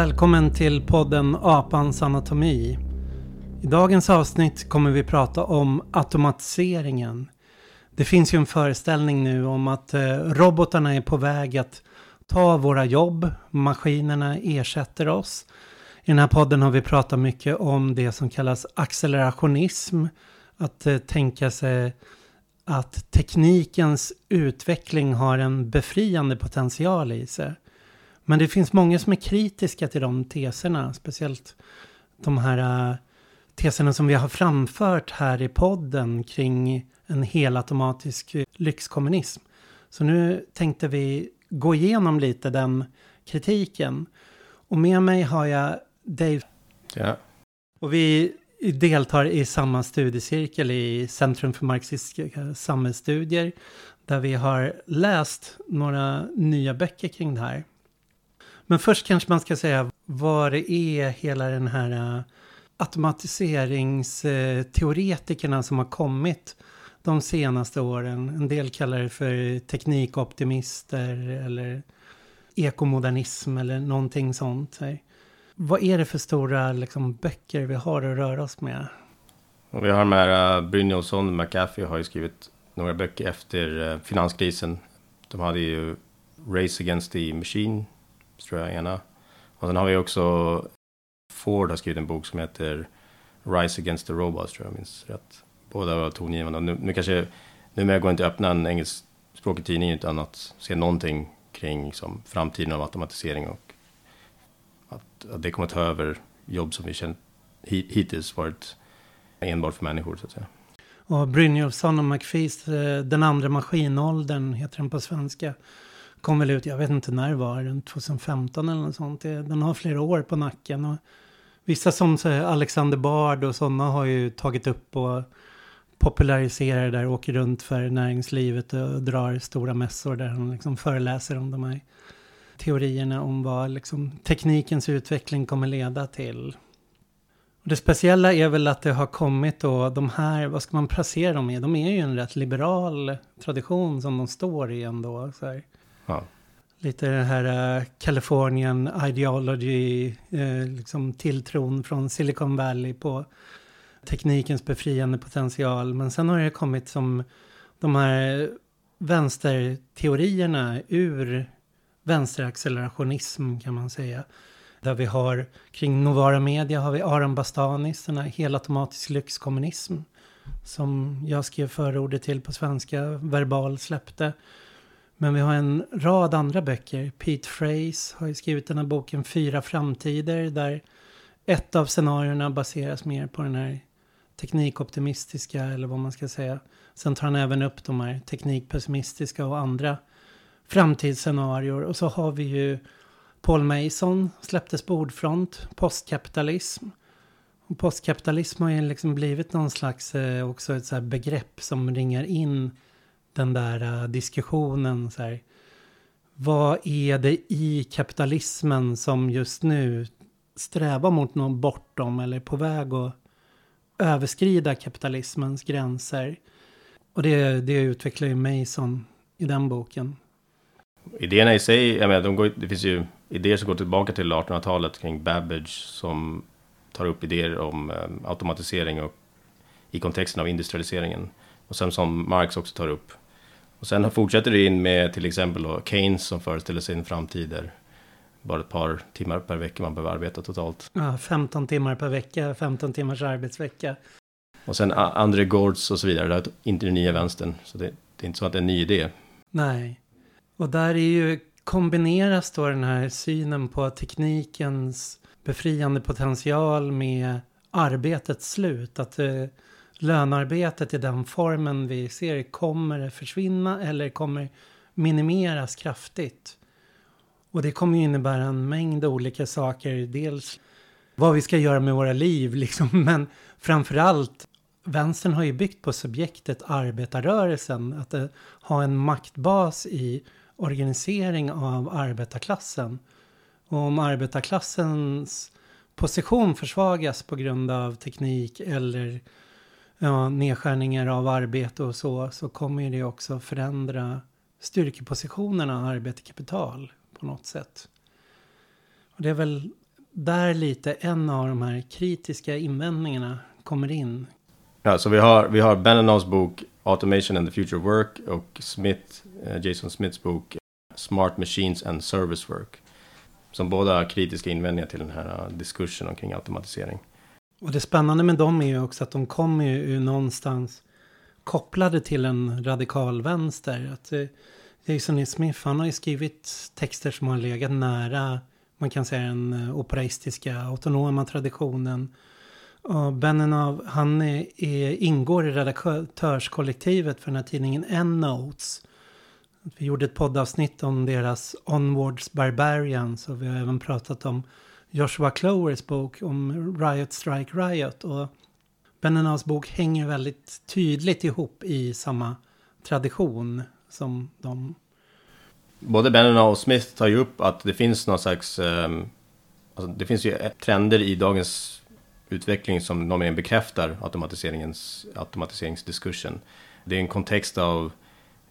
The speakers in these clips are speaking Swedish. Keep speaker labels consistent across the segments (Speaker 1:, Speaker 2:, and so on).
Speaker 1: Välkommen till podden Apans anatomi. I dagens avsnitt kommer vi prata om automatiseringen. Det finns ju en föreställning nu om att eh, robotarna är på väg att ta våra jobb. Maskinerna ersätter oss. I den här podden har vi pratat mycket om det som kallas accelerationism. Att eh, tänka sig att teknikens utveckling har en befriande potential i sig. Men det finns många som är kritiska till de teserna, speciellt de här uh, teserna som vi har framfört här i podden kring en helautomatisk lyxkommunism. Så nu tänkte vi gå igenom lite den kritiken. Och med mig har jag Dave.
Speaker 2: Ja.
Speaker 1: Och vi deltar i samma studiecirkel i Centrum för marxistiska samhällsstudier. Där vi har läst några nya böcker kring det här. Men först kanske man ska säga vad det är hela den här eh, automatiseringsteoretikerna som har kommit de senaste åren. En del kallar det för teknikoptimister eller ekomodernism eller någonting sånt. Vad är det för stora liksom, böcker vi har att röra oss med?
Speaker 2: Vi har med uh, eh, Brynjolfsson och McAfee har ju skrivit några böcker efter uh, finanskrisen. De hade ju Race Against the Machine tror jag ena. Och sen har vi också Ford har skrivit en bok som heter Rise Against the Robots, tror jag minns rätt. Båda var tongivande. Nu, nu kanske, numera går det inte att öppna en engelskspråkig tidning utan att se någonting kring liksom, framtiden av automatisering och att, att det kommer att ta över jobb som vi känt hittills varit enbart för människor, så att säga.
Speaker 1: Och Brynjolfsson och McFeast, eh, Den andra maskinåldern heter den på svenska kom väl ut, jag vet inte när det var, runt 2015 eller något sånt. Den har flera år på nacken. Och vissa som Alexander Bard och sådana har ju tagit upp och populariserar det där, åker runt för näringslivet och drar stora mässor där han liksom föreläser om de här teorierna om vad liksom teknikens utveckling kommer leda till. Och det speciella är väl att det har kommit då de här, vad ska man placera dem i? De är ju en rätt liberal tradition som de står i ändå. Så här.
Speaker 2: Ja.
Speaker 1: Lite den här uh, Californian ideology, uh, liksom tilltron från Silicon Valley på teknikens befriande potential. Men sen har det kommit som de här vänsterteorierna ur vänsteraccelerationism kan man säga. Där vi har kring Novara Media har vi Aron Bastanis, den här helautomatisk lyxkommunism. Som jag skrev förordet till på svenska, verbal släppte. Men vi har en rad andra böcker. Pete Frays har ju skrivit den här boken Fyra framtider där ett av scenarierna baseras mer på den här teknikoptimistiska eller vad man ska säga. Sen tar han även upp de här teknikpessimistiska och andra framtidsscenarier. Och så har vi ju Paul Mason släpptes på Ordfront, postkapitalism. Och postkapitalism har ju liksom blivit någon slags eh, också ett så begrepp som ringar in den där uh, diskussionen. Så här, vad är det i kapitalismen som just nu strävar mot något bortom eller är på väg att överskrida kapitalismens gränser? Och det, det utvecklar ju Mason i den boken.
Speaker 2: Idéerna i sig, jag menar, de går, det finns ju idéer som går tillbaka till 1800-talet kring Babbage som tar upp idéer om eh, automatisering och i kontexten av industrialiseringen. Och sen som Marx också tar upp. Och sen fortsätter det in med till exempel då Keynes som föreställer sin framtid där bara ett par timmar per vecka man behöver arbeta totalt.
Speaker 1: Ja, 15 timmar per vecka, 15 timmars arbetsvecka.
Speaker 2: Och sen André Gortz och så vidare, det är inte den nya vänstern. Så det, det är inte så att det är en ny idé.
Speaker 1: Nej, och där är ju kombineras då den här synen på teknikens befriande potential med arbetets slut. Att eh, lönarbetet i den formen vi ser kommer försvinna eller kommer minimeras kraftigt. Och det kommer ju innebära en mängd olika saker. Dels vad vi ska göra med våra liv, liksom, men framför allt vänstern har ju byggt på subjektet arbetarrörelsen. Att det, ha en maktbas i organisering av arbetarklassen. Och om arbetarklassens position försvagas på grund av teknik eller ja, nedskärningar av arbete och så, så kommer det också förändra styrkepositionerna arbete-kapital på något sätt. Och det är väl där lite en av de här kritiska invändningarna kommer in.
Speaker 2: Ja, så vi har, vi har Benenows bok Automation and the Future Work och Smith, eh, Jason Smiths bok Smart Machines and Service Work. Som båda har kritiska invändningar till den här eh, diskursen omkring automatisering.
Speaker 1: Och det spännande med dem är ju också att de kommer ju någonstans kopplade till en radikal vänster. Att Jason E. Smith, han har ju skrivit texter som har legat nära, man kan säga den eh, operaistiska autonoma traditionen. Och Beninov, han är, är, ingår i redaktörskollektivet för den här tidningen N-Notes. Vi gjorde ett poddavsnitt om deras Onwards Barbarians och vi har även pratat om Joshua Clowers bok om Riot Strike Riot. Och Benenas bok hänger väldigt tydligt ihop i samma tradition som de.
Speaker 2: Både Benena och Smith tar ju upp att det finns någon slags... Um, alltså det finns ju trender i dagens utveckling som de bekräftar automatiseringens, automatiseringsdiskursen. Det är en kontext av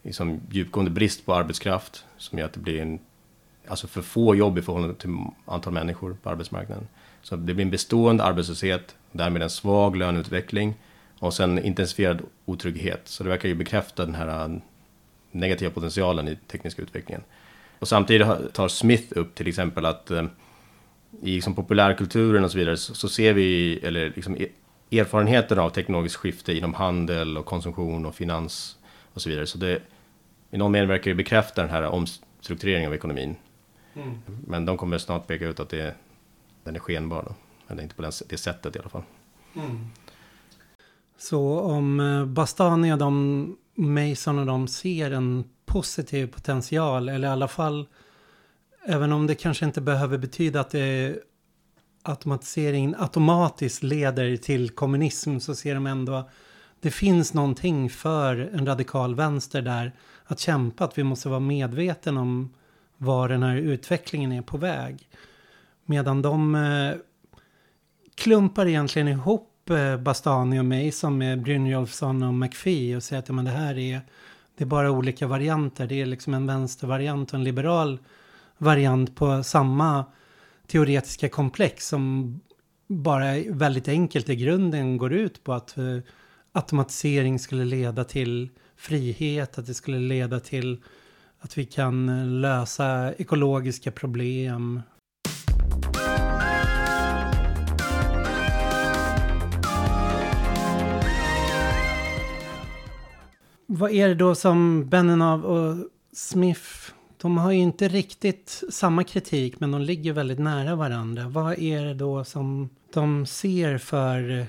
Speaker 2: liksom, djupgående brist på arbetskraft som gör att det blir en alltså för få jobb i förhållande till antal människor på arbetsmarknaden. Så det blir en bestående arbetslöshet, därmed en svag löneutveckling och sen intensifierad otrygghet. Så det verkar ju bekräfta den här äh, negativa potentialen i tekniska utvecklingen. Och samtidigt tar Smith upp till exempel att äh, i liksom populärkulturen och så vidare så, ser vi, eller liksom e-, erfarenheter av teknologiskt skifte inom handel och konsumtion och finans och så vidare. Så det i någon mening verkar ju bekräfta den här omstruktureringen av ekonomin. Mm. Men de kommer snart peka ut att det, den är skenbar. Då. Eller inte på det sättet i alla fall. Mm.
Speaker 1: Så om eh, Bastani och de, Mason och de ser en positiv potential, eller i alla fall, även om det kanske inte behöver betyda att det automatiseringen automatiskt leder till kommunism så ser de ändå det finns någonting för en radikal vänster där att kämpa, att vi måste vara medveten om var den här utvecklingen är på väg. Medan de eh, klumpar egentligen ihop eh, Bastani och mig som är Brynjolfsson och McPhee och säger att ja, men det här är, det är bara olika varianter. Det är liksom en vänstervariant och en liberal variant på samma teoretiska komplex som bara väldigt enkelt i grunden går ut på att eh, automatisering skulle leda till frihet, att det skulle leda till att vi kan eh, lösa ekologiska problem. Vad är det då som Benenov och Smith, de har ju inte riktigt samma kritik men de ligger väldigt nära varandra. Vad är det då som de ser för eh,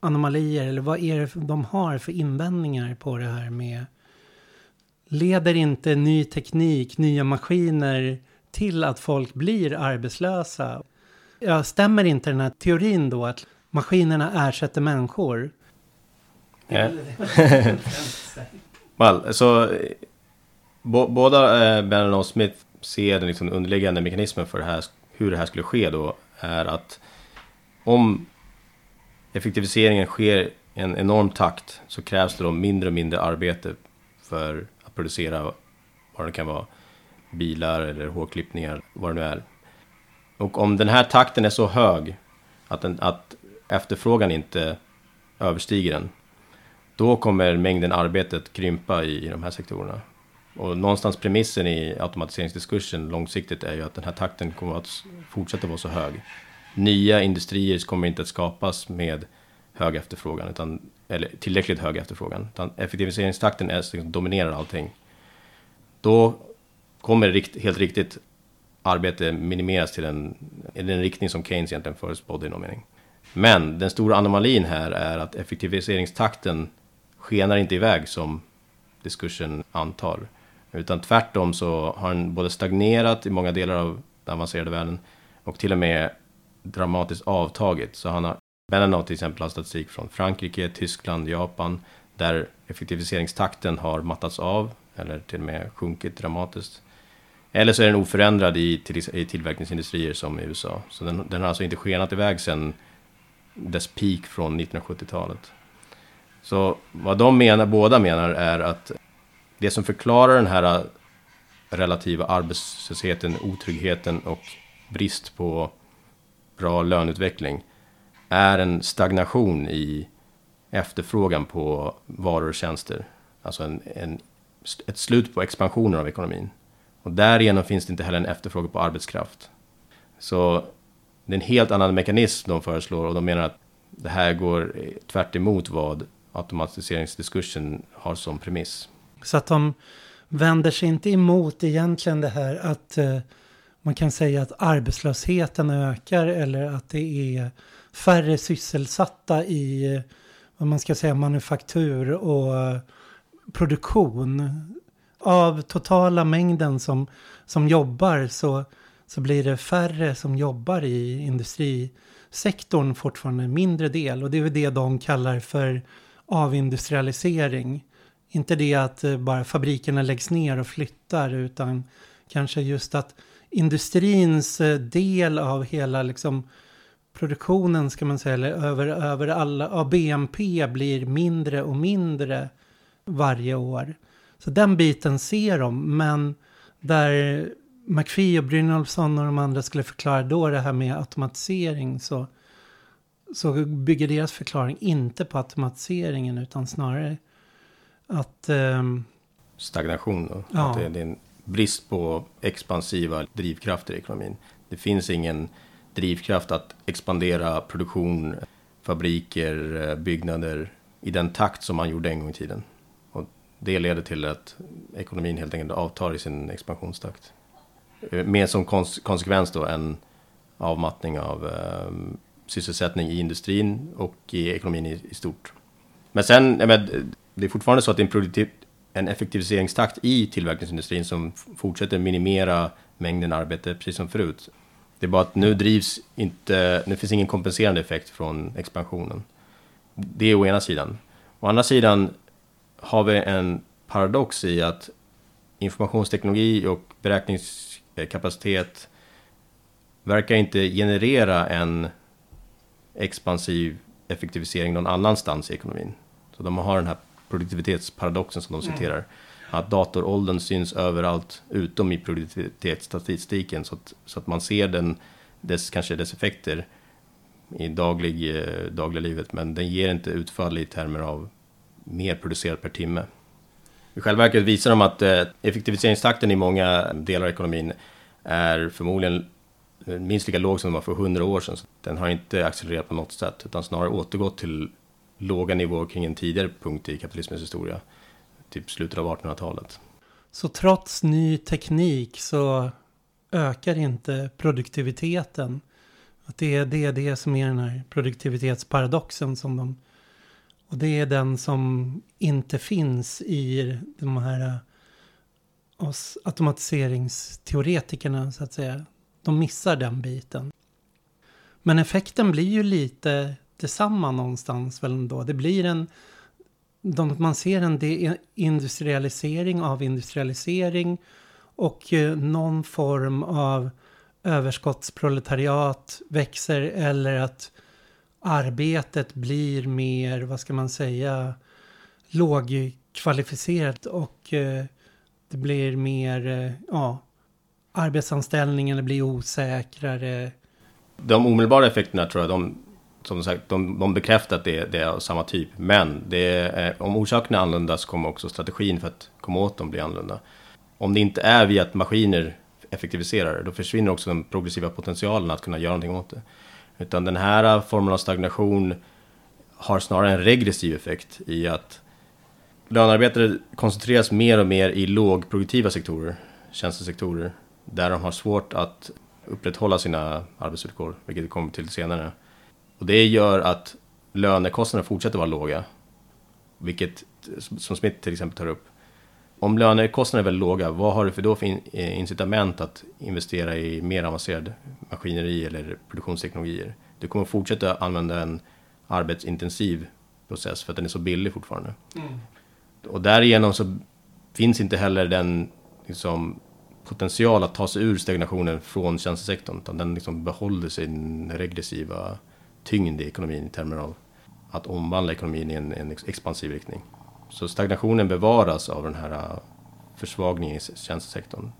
Speaker 1: anomalier eller vad är det de har för invändningar på det här med Leder inte ny teknik, nya maskiner till att folk blir arbetslösa? Ja, stämmer inte den här teorin då att maskinerna ersätter människor?
Speaker 2: Yeah. well, så eh, båda eh, Bannon och Smith ser den liksom underliggande mekanismen för det här, hur det här skulle ske då är att om effektiviseringen sker i en enorm takt så krävs det då mindre och mindre arbete för producera vad det kan vara, bilar eller hårklippningar, vad det nu är. Och om den här takten är så hög att, den, att efterfrågan inte överstiger den, då kommer mängden arbetet krympa i, i de här sektorerna. Och någonstans premissen i automatiseringsdiskursen långsiktigt är ju att den här takten kommer att fortsätta vara så hög. Nya industrier kommer inte att skapas med hög efterfrågan, utan, eller tillräckligt hög efterfrågan. Utan effektiviseringstakten är, liksom, dominerar allting. Då kommer rikt, helt riktigt arbete minimeras till en, i den riktning som Keynes egentligen förutspådde i någon mening. Men den stora anomalin här är att effektiviseringstakten skenar inte iväg som diskursen antar. Utan tvärtom så har den både stagnerat i många delar av den avancerade världen och till och med dramatiskt avtagit. Så han har Vännerna har till exempel har statistik från Frankrike, Tyskland, Japan där effektiviseringstakten har mattats av eller till och med sjunkit dramatiskt. Eller så är den oförändrad i, till, i tillverkningsindustrier som i USA. Så den, den har alltså inte skenat iväg sedan dess peak från 1970-talet. Så vad de menar, båda menar är att det som förklarar den här äh, relativa arbetslösheten, otryggheten och brist på bra löneutveckling är en stagnation i efterfrågan på varor och tjänster. Alltså en, en, ett slut på expansionen av ekonomin. Och därigenom finns det inte heller en efterfrågan på arbetskraft. Så det är en helt annan mekanism de föreslår och de menar att det här går tvärt vad automatiseringsdiskursen har som premiss.
Speaker 1: Så att de vänder sig inte emot egentligen det här att eh, man kan säga att arbetslösheten ökar eller att det är färre sysselsatta i vad man ska säga manufaktur och produktion. Av totala mängden som, som jobbar så, så blir det färre som jobbar i industrisektorn fortfarande, en mindre del. Och det är väl det de kallar för avindustrialisering. Inte det att eh, bara fabrikerna läggs ner och flyttar utan kanske just att industrins eh, del av hela liksom produktionen ska man säga, eller över, över alla, av BNP blir mindre och mindre varje år. Så den biten ser de, men där McPhee och Brynolfsson och de andra skulle förklara då det här med automatisering så, så bygger deras förklaring inte på automatiseringen utan snarare att... Um,
Speaker 2: Stagnation då? Ja. Att det, det är en brist på expansiva drivkrafter i ekonomin. Det finns ingen drivkraft att expandera produktion, fabriker, eh, byggnader i den takt som man gjorde en gång i tiden. Och det leder till att ekonomin helt enkelt avtar i sin expansionstakt. Eh, Med som konsekvens då en avmattning av eh, sysselsättning i industrin och i ekonomin i, i stort. Men sen, men, eh, det är fortfarande så att det är en, en effektiviseringstakt i tillverkningsindustrin som fortsätter minimera mängden arbete, precis som förut. Det är bara att nu drivs inte, nu finns ingen kompenserande effekt från expansionen. Det är å ena sidan. Å andra sidan har vi en paradox i att informationsteknologi och beräkningskapacitet verkar inte generera en expansiv effektivisering någon annanstans i ekonomin. Så de har den här produktivitetsparadoxen som de mm. citerar. Att datoråldern syns överallt utom i produktivitetsstatistiken så att, så att man ser den, dess, kanske dess effekter i daglig, eh, dagliga livet men den ger inte utfall i termer av mer producerat per timme. I själva verket visar de att eh, effektiviseringstakten i många delar av ekonomin är förmodligen eh, minst lika låg som den var för 100 år sedan. Den har inte accelererat på något sätt utan snarare återgått till låga nivåer kring en tidigare punkt i kapitalismens historia typ slutet av 1800-talet.
Speaker 1: Så trots ny teknik så ökar inte produktiviteten? Att det är det, det som är den här produktivitetsparadoxen som de... Och det är den som inte finns i de här eh, oss automatiseringsteoretikerna så att säga. De missar den biten. Men effekten blir ju lite detsamma någonstans väl ändå. Det blir en de, man ser en industrialisering av industrialisering och eh, någon form av överskottsproletariat växer eller att arbetet blir mer, vad ska man säga, lågkvalificerat och eh, det blir mer, eh, ja, arbetsanställningen blir osäkrare.
Speaker 2: De omedelbara effekterna tror jag, de som sagt, de, de bekräftar att det, det, är av samma typ. Men det är, eh, om orsakerna är annorlunda så kommer också strategin för att komma åt dem bli annorlunda. Om det inte är via att maskiner effektiviserar då försvinner också den progressiva potentialen att kunna göra någonting åt det. Utan den här eh, formen av stagnation har snarare en regressiv effekt i att lönearbetare koncentreras mer och mer i lågproduktiva sektorer, tjänstesektorer, där de har svårt att upprätthålla sina arbetsvillkor, vilket vi kommer till senare. Och det gör att lönekostnaderna fortsätter vara låga. Vilket, som Smith till exempel tar upp. Om lönekostnaderna är väldigt låga, vad har du för då för eh, incitament att investera i mer avancerad maskineri eller produktionsteknologier? Du kommer fortsätta använda en arbetsintensiv process för att den är så billig fortfarande. Mm. Och därigenom så finns inte heller den liksom, potential att ta sig ur stagnationen från tjänstesektorn. Utan den liksom behåller sin regressiva tyngd i ekonomin i termer av att omvandla ekonomin i en, en expansiv riktning. Så stagnationen bevaras av den här äh, försvagningen i tjänstesektorn.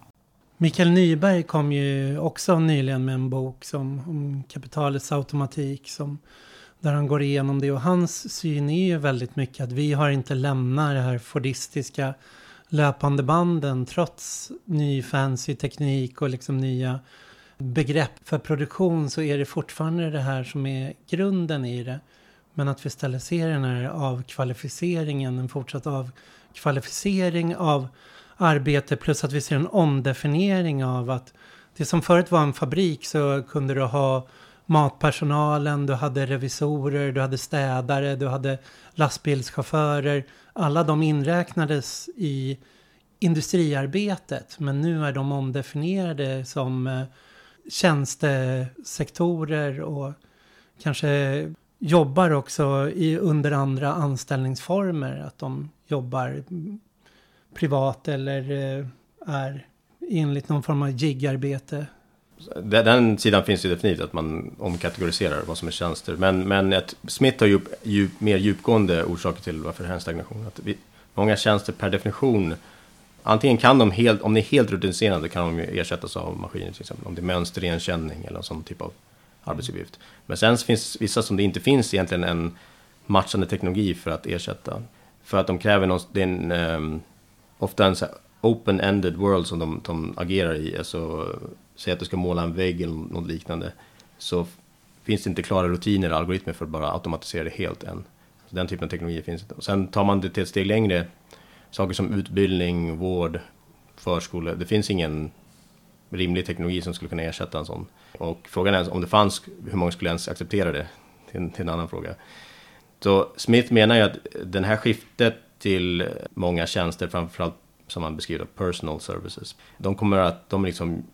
Speaker 1: Mikael Nyberg kom ju också nyligen med en bok som, om kapitalets automatik som, där han går igenom det och hans syn är ju väldigt mycket att vi har inte lämnat det här fordistiska löpande banden trots ny fancy teknik och liksom nya begrepp för produktion så är det fortfarande det här som är grunden i det. Men att vi istället ser den här avkvalificeringen, en fortsatt avkvalificering av arbete plus att vi ser en omdefiniering av att det som förut var en fabrik så kunde du ha matpersonalen, du hade revisorer, du hade städare, du hade lastbilschaufförer. Alla de inräknades i industriarbetet men nu är de omdefinierade som eh, tjänstesektorer och kanske jobbar också i, under andra anställningsformer. Att de jobbar privat eller eh, är enligt någon form av gigarbete.
Speaker 2: Den sidan finns ju definitivt att man omkategoriserar vad som är tjänster. Men, men att Smith har ju djup, mer djupgående orsaker till varför det här är en stagnation. Att vi, många tjänster per definition Antingen kan de helt, om det är helt rutiniserade kan de ersättas av maskiner till exempel. Om det är mönsterigenkänning eller någon sån typ av arbetsuppgift. Men sen finns vissa som det inte finns egentligen en matchande teknologi för att ersätta. För att de kräver någon, det är en, um, ofta en open-ended world som de, de agerar i. Alltså, säg att du ska måla en vägg eller något liknande. Så finns det inte klara rutiner och algoritmer för att bara automatisera det helt än. Så den typen av teknologi finns inte. Och sen tar man det till ett steg längre. Saker som utbildning, vård, förskola. Det finns ingen rimlig teknologi som skulle kunna ersätta en sån. Och frågan är om det fanns, hur många skulle ens acceptera det? Till, till en annan fråga. Så Smith menar ju att den här skiftet till många tjänster, framförallt som man beskriver personal services, de kommer att, de liksom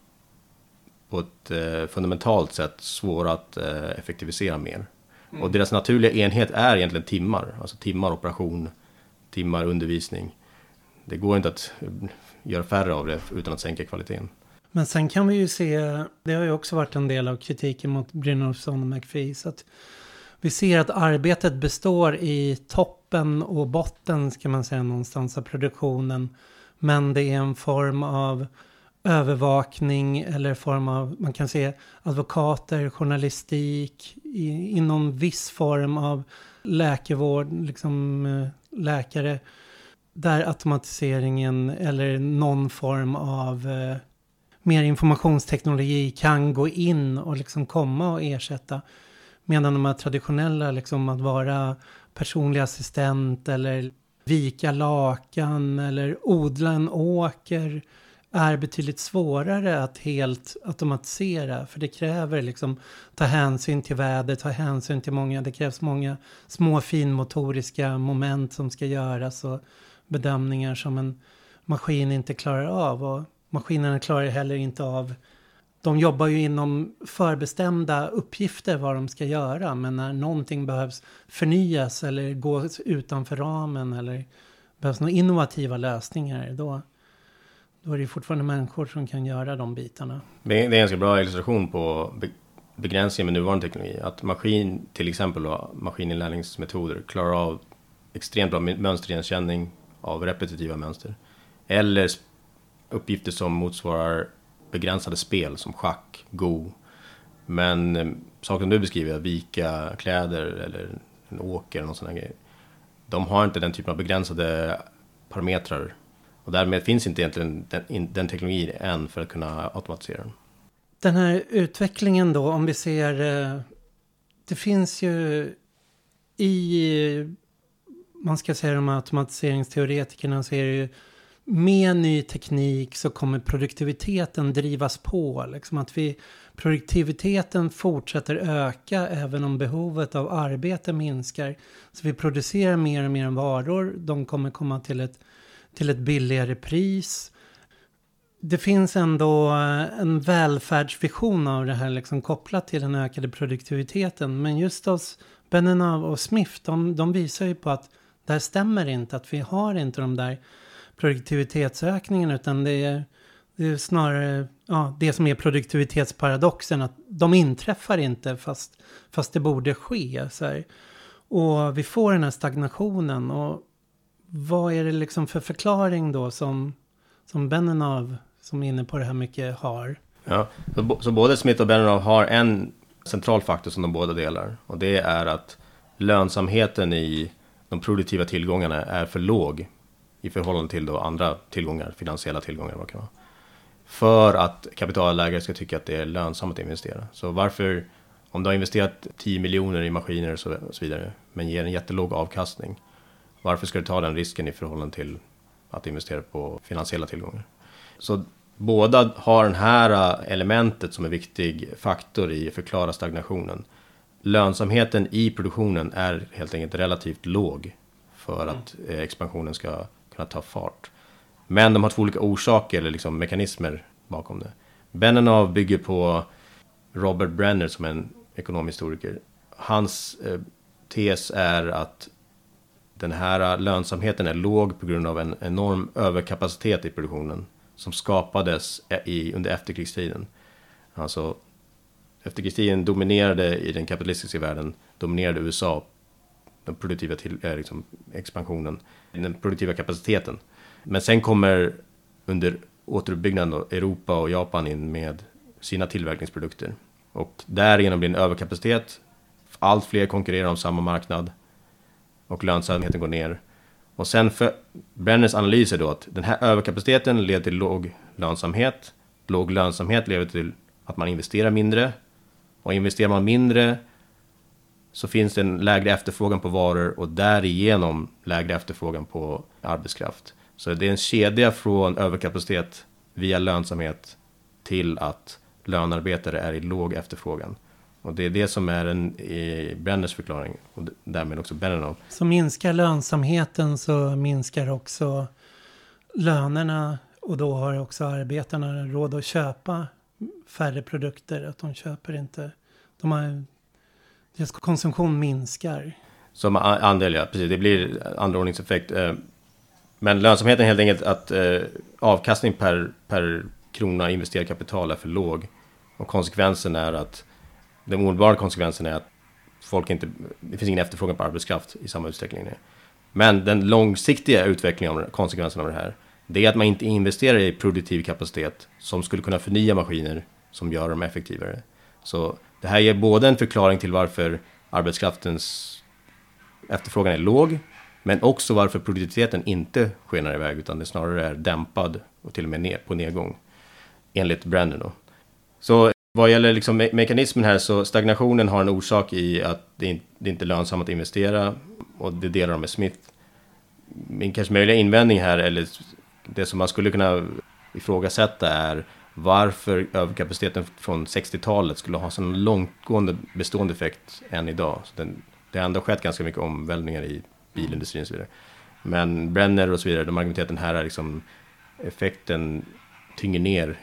Speaker 2: på ett eh, fundamentalt sätt svåra att eh, effektivisera mer. Mm. Och deras naturliga enhet är egentligen timmar, alltså timmar operation, timmar undervisning. Det går inte att eh, göra färre av det utan att sänka kvaliteten.
Speaker 1: Men sen kan vi ju se, det har ju också varit en del av kritiken mot Brynolfsson och McPhee, så att vi ser att arbetet består i toppen och botten, ska man säga någonstans, av produktionen. Men det är en form av övervakning eller form av, man kan se advokater, journalistik, i, inom viss form av läkarvård, liksom eh, läkare, där automatiseringen eller någon form av eh, mer informationsteknologi kan gå in och liksom komma och ersätta. Medan de här traditionella, liksom att vara personlig assistent eller vika lakan eller odla en åker är betydligt svårare att helt automatisera. För det kräver liksom ta hänsyn till väder, ta hänsyn till många, det krävs många små finmotoriska moment som ska göras och bedömningar som en maskin inte klarar av. Och maskinerna klarar heller inte av de jobbar ju inom förbestämda uppgifter vad de ska göra. Men när någonting behövs förnyas eller gå utanför ramen eller behövs några innovativa lösningar. Då, då är det fortfarande människor som kan göra de bitarna.
Speaker 2: Det är en ganska bra illustration på begränsningen med nuvarande teknologi. Att maskin, till exempel då, maskininlärningsmetoder, klarar av extremt bra mönsterigenkänning av repetitiva mönster. Eller uppgifter som motsvarar begränsade spel som schack, go. Men eh, saken du beskriver, att vika kläder eller en åker eller någon sån grej. De har inte den typen av begränsade parametrar. Och därmed finns inte egentligen den, den teknologin än för att kunna automatisera den.
Speaker 1: Den här utvecklingen då, om vi ser... Eh, det finns ju i... Man ska säga de här automatiseringsteoretikerna så är det ju med ny teknik så kommer produktiviteten drivas på. Liksom att vi, produktiviteten fortsätter öka även om behovet av arbete minskar. Så vi producerar mer och mer varor. De kommer komma till ett, till ett billigare pris. Det finns ändå en välfärdsvision av det här liksom kopplat till den ökade produktiviteten. Men just hos Benenov och Smith, de, de visar ju på att det här stämmer inte, att vi har inte de där produktivitetsökningen utan det är, det är snarare ja, det som är produktivitetsparadoxen att de inträffar inte fast, fast det borde ske. Så här. Och vi får den här stagnationen och vad är det liksom för förklaring då som, som Benenov som är inne på det här mycket har?
Speaker 2: Ja, så, så både Smith och Benenov har en central faktor som de båda delar och det är att lönsamheten i de produktiva tillgångarna är för låg i förhållande till då andra tillgångar, finansiella tillgångar. Vad kan vara. För att kapitalägare ska tycka att det är lönsamt att investera. Så varför, om du har investerat 10 miljoner i maskiner och så, och så vidare, men ger en jättelåg avkastning, varför ska du ta den risken i förhållande till att investera på finansiella tillgångar? Så båda har den här äh, elementet som en viktig faktor i att förklara stagnationen. Lönsamheten i produktionen är helt enkelt relativt låg för att eh, expansionen ska kunna ta fart. Men de har två olika orsaker eller liksom mekanismer bakom det. Benenov bygger på Robert Brenner som är en ekonomhistoriker. Hans eh, tes är att den här lönsamheten är låg på grund av en enorm överkapacitet i produktionen som skapades i, under efterkrigstiden. Alltså efterkrigstiden dominerade i den kapitalistiska världen, dominerade USA den produktiva till, eh, liksom, expansionen, den produktiva kapaciteten. Men sen kommer under återuppbyggnaden då, Europa och Japan in med sina tillverkningsprodukter. Och därigenom blir en överkapacitet, allt fler konkurrerar om samma marknad och lönsamheten går ner. Och sen för Brenners analys är då att den här överkapaciteten leder till låg lönsamhet. Låg lönsamhet leder till att man investerar mindre. Och investerar man mindre så finns det en lägre efterfrågan på varor och därigenom lägre efterfrågan på arbetskraft. Så det är en kedja från överkapacitet via lönsamhet till att lönarbetare är i låg efterfrågan. Och det är det som är en, i Brenners förklaring och därmed också Benenov.
Speaker 1: Så minskar lönsamheten så minskar också lönerna och då har också arbetarna råd att köpa färre produkter. Att de köper inte, de har, deras konsumtion minskar.
Speaker 2: Som andel ja, precis. Det blir andraordningseffekt. Eh, men lönsamheten är helt enkelt att eh, avkastning per, per krona investerat kapital är för låg. Och konsekvensen är att den omedelbara konsekvensen är att folk inte, det finns ingen efterfrågan på arbetskraft i samma utsträckning. Men den långsiktiga utvecklingen av konsekvensen av det här, det är att man inte investerar i produktiv kapacitet som skulle kunna förnya maskiner som gör dem effektivare. Så det här ger både en förklaring till varför arbetskraftens efterfrågan är låg, men också varför produktiviteten inte skenar iväg, utan det snarare är dämpad och till och med ner, på nedgång. Enligt Brandon då. Så vad gäller liksom me mekanismen här så stagnationen har en orsak i att det, in, det inte är lönsamt att investera och det delar de med Smith. Min kanske möjliga invändning här, eller det som man skulle kunna ifrågasätta är varför överkapaciteten från 60-talet skulle ha sån långtgående bestående effekt än idag. Så den, det har ändå skett ganska mycket omvälvningar i bilindustrin och så vidare. Men Brenner och så vidare, de argumenterar att den här är liksom effekten tynger ner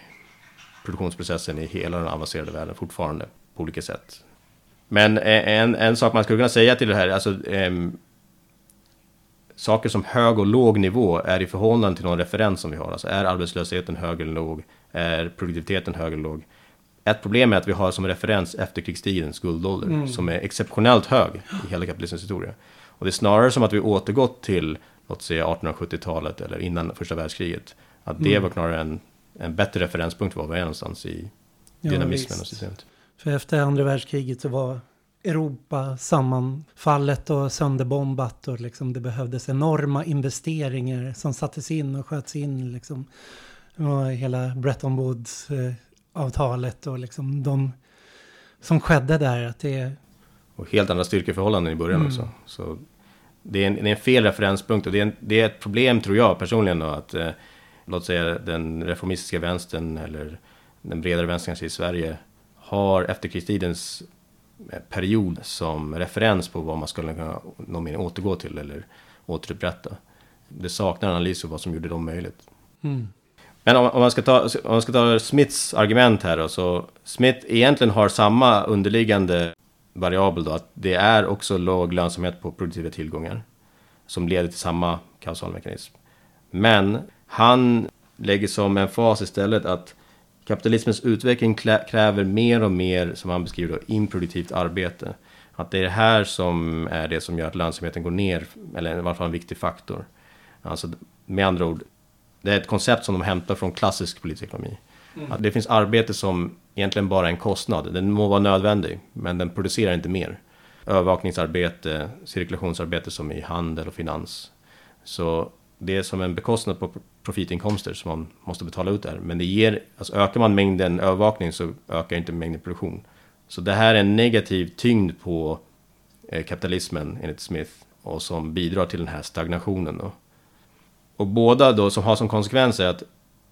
Speaker 2: produktionsprocessen i hela den avancerade världen fortfarande på olika sätt. Men en, en sak man skulle kunna säga till det här, alltså eh, saker som hög och låg nivå är i förhållande till någon referens som vi har. Alltså är arbetslösheten hög eller låg? Är produktiviteten hög eller låg? Ett problem är att vi har som referens efterkrigstidens guldålder mm. som är exceptionellt hög i hela kapitalismens historia. Och det är snarare som att vi återgått till, låt säga 1870-talet eller innan första världskriget. Att det mm. var snarare en en bättre referenspunkt var vi är någonstans i dynamismen ja, och systemet.
Speaker 1: För efter andra världskriget så var Europa sammanfallet och sönderbombat och liksom det behövdes enorma investeringar som sattes in och sköts in liksom. Och hela Bretton Woods-avtalet och liksom de som skedde där. Att det...
Speaker 2: Och helt andra styrkeförhållanden i början mm. också. Så det är, en, det är en fel referenspunkt och det är, en, det är ett problem tror jag personligen då att eh, låt säga den reformistiska vänstern eller den bredare vänstern i Sverige har efterkrigstidens eh, period som referens på vad man skulle kunna någon mening återgå till eller återupprätta. Det saknar analys av vad som gjorde dem möjligt. Mm. Men om, om, man ska ta, om man ska ta Smiths argument här då, så Smith egentligen har samma underliggande variabel då, att det är också låg lönsamhet på produktiva tillgångar som leder till samma kausalmekanism. Men han lägger som en fas istället att kapitalismens utveckling kräver mer och mer, som han beskriver då, improduktivt arbete. Att det är det här som är det som gör att lönsamheten går ner, eller i alla fall en viktig faktor. Alltså, med andra ord, det är ett koncept som de hämtar från klassisk politisk ekonomi. Mm. Att det finns arbete som egentligen bara är en kostnad. Den må vara nödvändig, men den producerar inte mer. Övervakningsarbete, cirkulationsarbete som i handel och finans. Så det är som en bekostnad på profitinkomster som man måste betala ut där. Men det ger, alltså ökar man mängden övervakning så ökar inte mängden produktion. Så det här är en negativ tyngd på eh, kapitalismen enligt Smith och som bidrar till den här stagnationen. Då. Och båda då som har som konsekvens är att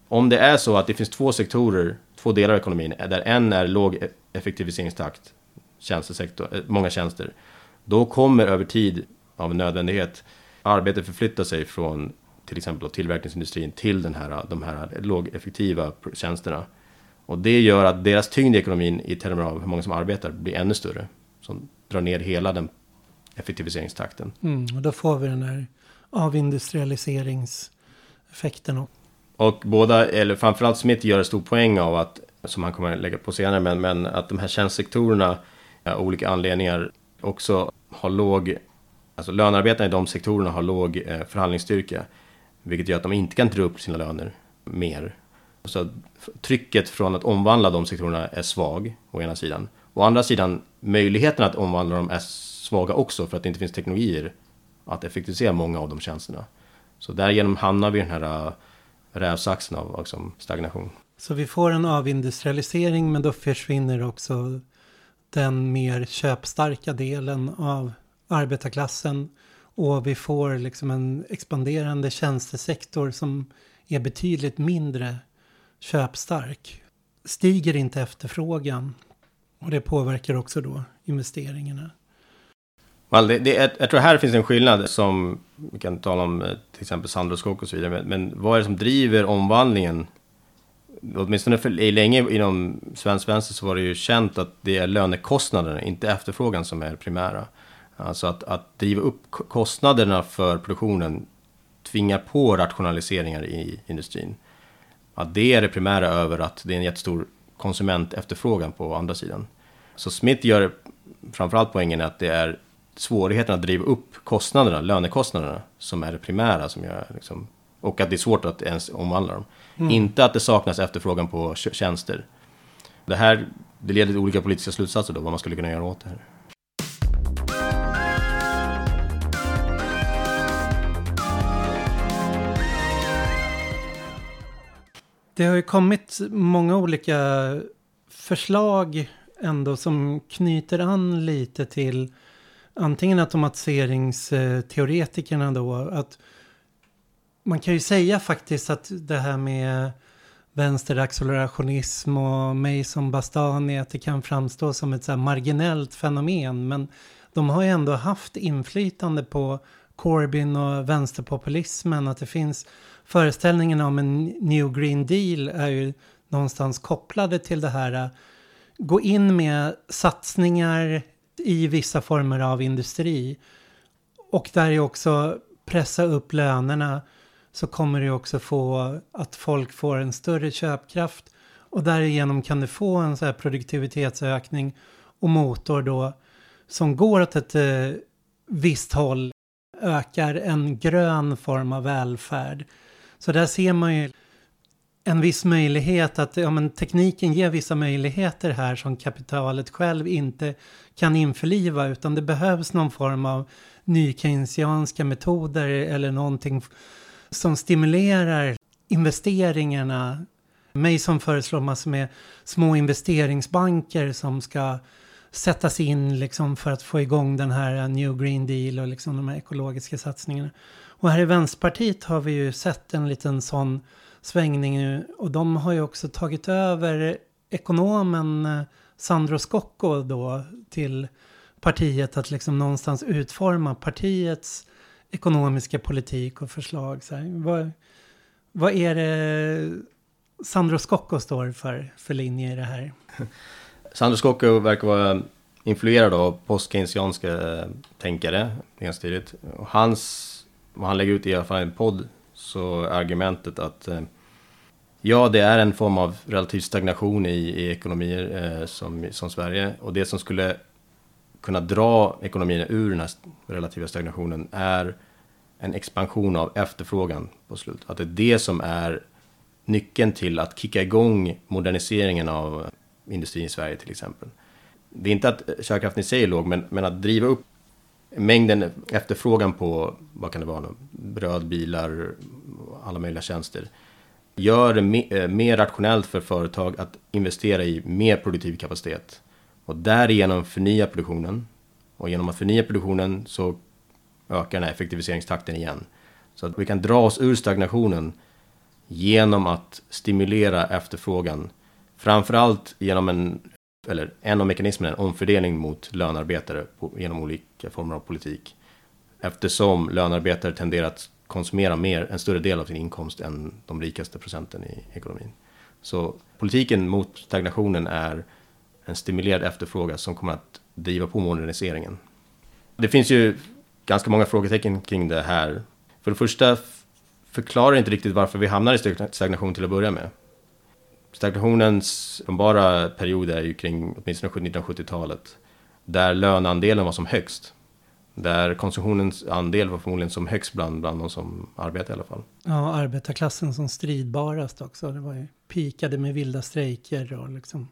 Speaker 2: om det är så att det finns två sektorer, två delar av ekonomin, där en är låg e-, effektiviseringstakt, tjänstesektor, eh, många tjänster, då kommer över tid av nödvändighet arbetet förflytta sig från till exempel tillverkningsindustrin till den här, de här lågeffektiva tjänsterna. Och det gör att deras tyngd i ekonomin i termer av hur många som arbetar blir ännu större. Som drar ner hela den effektiviseringstakten.
Speaker 1: Mm, och då får vi den här avindustrialiseringseffekten.
Speaker 2: Och båda, eller framförallt Smith gör en stor poäng av att, som han kommer att lägga på senare, men, men att de här tjänstsektorerna av olika anledningar också har låg, alltså lönearbetarna i de sektorerna har låg eh, förhandlingsstyrka. Vilket gör att de inte kan dra upp sina löner mer. Så trycket från att omvandla de sektorerna är svag, å ena sidan. Å andra sidan, möjligheten att omvandla dem är svaga också för att det inte finns teknologier att effektivisera många av de tjänsterna. Så därigenom hamnar vi i den här äh, rävsaxen av liksom, stagnation.
Speaker 1: Så vi får en avindustrialisering men då försvinner också den mer köpstarka delen av arbetarklassen och vi får liksom en expanderande tjänstesektor som är betydligt mindre köpstark. Stiger inte efterfrågan och det påverkar också då investeringarna.
Speaker 2: Well, det, det, jag tror här finns en skillnad som vi kan tala om eh, till exempel Sandro och så vidare. Men, men, vad är det som driver omvandlingen? Åtminstone för länge inom svensk vänster så var det ju känt att det är lönekostnaderna, inte efterfrågan som är primära. Alltså att, att driva upp kostnaderna för produktionen tvingar på rationaliseringar i industrin. Att det är det primära över att det är en jättestor konsumentefterfrågan på andra sidan. Så Smith gör framförallt poängen att det är svårigheten att driva upp kostnaderna, lönekostnaderna, som är det primära som gör liksom, och att det är svårt att ens omvandla dem. Mm. Inte att det saknas efterfrågan på tjänster. Det här det leder till olika politiska slutsatser då, vad man skulle kunna göra åt det här.
Speaker 1: Det har ju kommit många olika förslag ändå som knyter an lite till antingen automatiseringsteoretikerna då. Att man kan ju säga faktiskt att det här med vänsteraccelerationism och mig som Bastani att det kan framstå som ett så marginellt fenomen. Men de har ju ändå haft inflytande på Corbyn och vänsterpopulismen. Att det finns föreställningen om en New Green Deal är ju någonstans kopplade till det här. Äh, gå in med satsningar i vissa former av industri. Och där är också pressa upp lönerna så kommer det också få att folk får en större köpkraft och därigenom kan du få en så här produktivitetsökning och motor då som går åt ett eh, visst håll ökar en grön form av välfärd. Så där ser man ju en viss möjlighet att ja, men tekniken ger vissa möjligheter här som kapitalet själv inte kan införliva utan det behövs någon form av nykeynesianska metoder eller någonting som stimulerar investeringarna. Mig som föreslår massor med små investeringsbanker som ska sättas in liksom för att få igång den här New Green Deal och liksom de här ekologiska satsningarna. Och här i Vänsterpartiet har vi ju sett en liten sån svängning nu och de har ju också tagit över ekonomen eh, Sandro Scocco då till partiet att liksom någonstans utforma partiets ekonomiska politik och förslag. Så här. Vad, vad är det Sandro Scocco står för, för linje i det här?
Speaker 2: Sandro Scocco verkar vara influerad av post eh, tänkare, ganska tidigt. Och hans, vad han lägger ut i alla fall i en podd, så är argumentet att eh, ja, det är en form av relativ stagnation i, i ekonomier eh, som, som Sverige. Och det som skulle kunna dra ekonomin ur den här relativa stagnationen är en expansion av efterfrågan på slut. Att det är det som är nyckeln till att kicka igång moderniseringen av industrin i Sverige till exempel. Det är inte att kärnkraften i sig är låg, men, men att driva upp mängden efterfrågan på, vad kan det vara, bröd, bilar, alla möjliga tjänster. Gör det mer, eh, mer rationellt för företag att investera i mer produktiv kapacitet. Och därigenom förnya produktionen. Och genom att förnya produktionen så ökar den här effektiviseringstakten igen. Så att vi kan dra oss ur stagnationen genom att stimulera efterfrågan. Framförallt genom en, eller en av mekanismerna, en omfördelning mot lönarbetare på, genom olika former av politik. Eftersom lönarbetare tenderar att konsumera mer, en större del av sin inkomst än de rikaste procenten i ekonomin. Så politiken mot stagnationen är en stimulerad efterfrågan som kommer att driva på moderniseringen. Det finns ju ganska många frågetecken kring det här. För det första förklarar inte riktigt varför vi hamnar i stagnation till att börja med. Stagnationens uppenbara period är ju kring åtminstone 1970-talet. Där löneandelen var som högst. Där konsumtionens andel var förmodligen som högst bland, bland de som arbetar i alla fall.
Speaker 1: Ja, arbetarklassen som stridbarast också. Det var ju pikade med vilda strejker och liksom.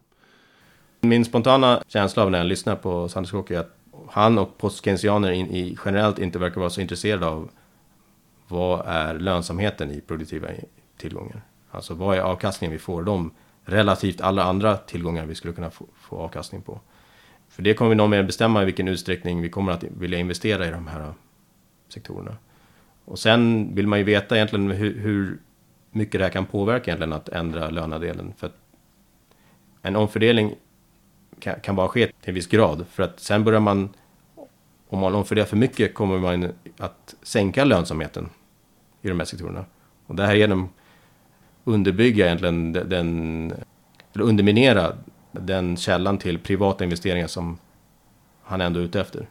Speaker 2: Min spontana känsla av när jag lyssnar på Sanders Kock är att han och postkeynesianer in, generellt inte verkar vara så intresserade av vad är lönsamheten i produktiva tillgångar? Alltså vad är avkastningen vi får dem relativt alla andra tillgångar vi skulle kunna få, få avkastning på? För det kommer vi nog mer bestämma i vilken utsträckning vi kommer att vilja investera i de här äh, sektorerna. Och sen vill man ju veta egentligen hur, hur mycket det här kan påverka egentligen att ändra lönadelen. För att en omfördelning kan, kan bara ske till en viss grad. För att sen börjar man, om man omfördelar för mycket, kommer man att sänka lönsamheten i de här sektorerna. Och därigenom underbygga egentligen den, eller underminera den källan till privata investeringar som han ändå är ute efter.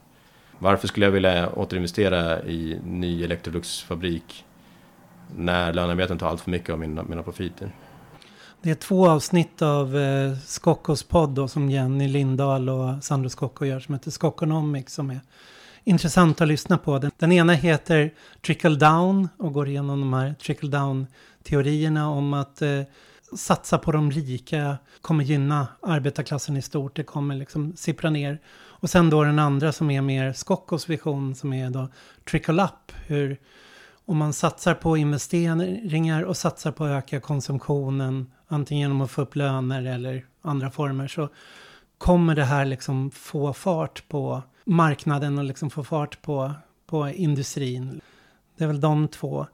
Speaker 2: Varför skulle jag vilja återinvestera i ny Electrolux-fabrik när lönearbeten tar allt för mycket av mina, mina profiter?
Speaker 1: Det är två avsnitt av eh, Skockos podd då, som Jenny Lindahl och Sandro Skocko gör som heter Skockonomics som är intressant att lyssna på. Den, den ena heter Trickle Down och går igenom de här Trickle Down-teorierna om att eh, satsa på de rika kommer gynna arbetarklassen i stort. Det kommer liksom sippra ner. Och sen då den andra som är mer Skockos vision som är då Trickle Up. Hur om man satsar på investeringar och satsar på att öka konsumtionen, antingen genom att få upp löner eller andra former, så kommer det här liksom få fart på marknaden och liksom få fart på, på industrin. Det är väl de två.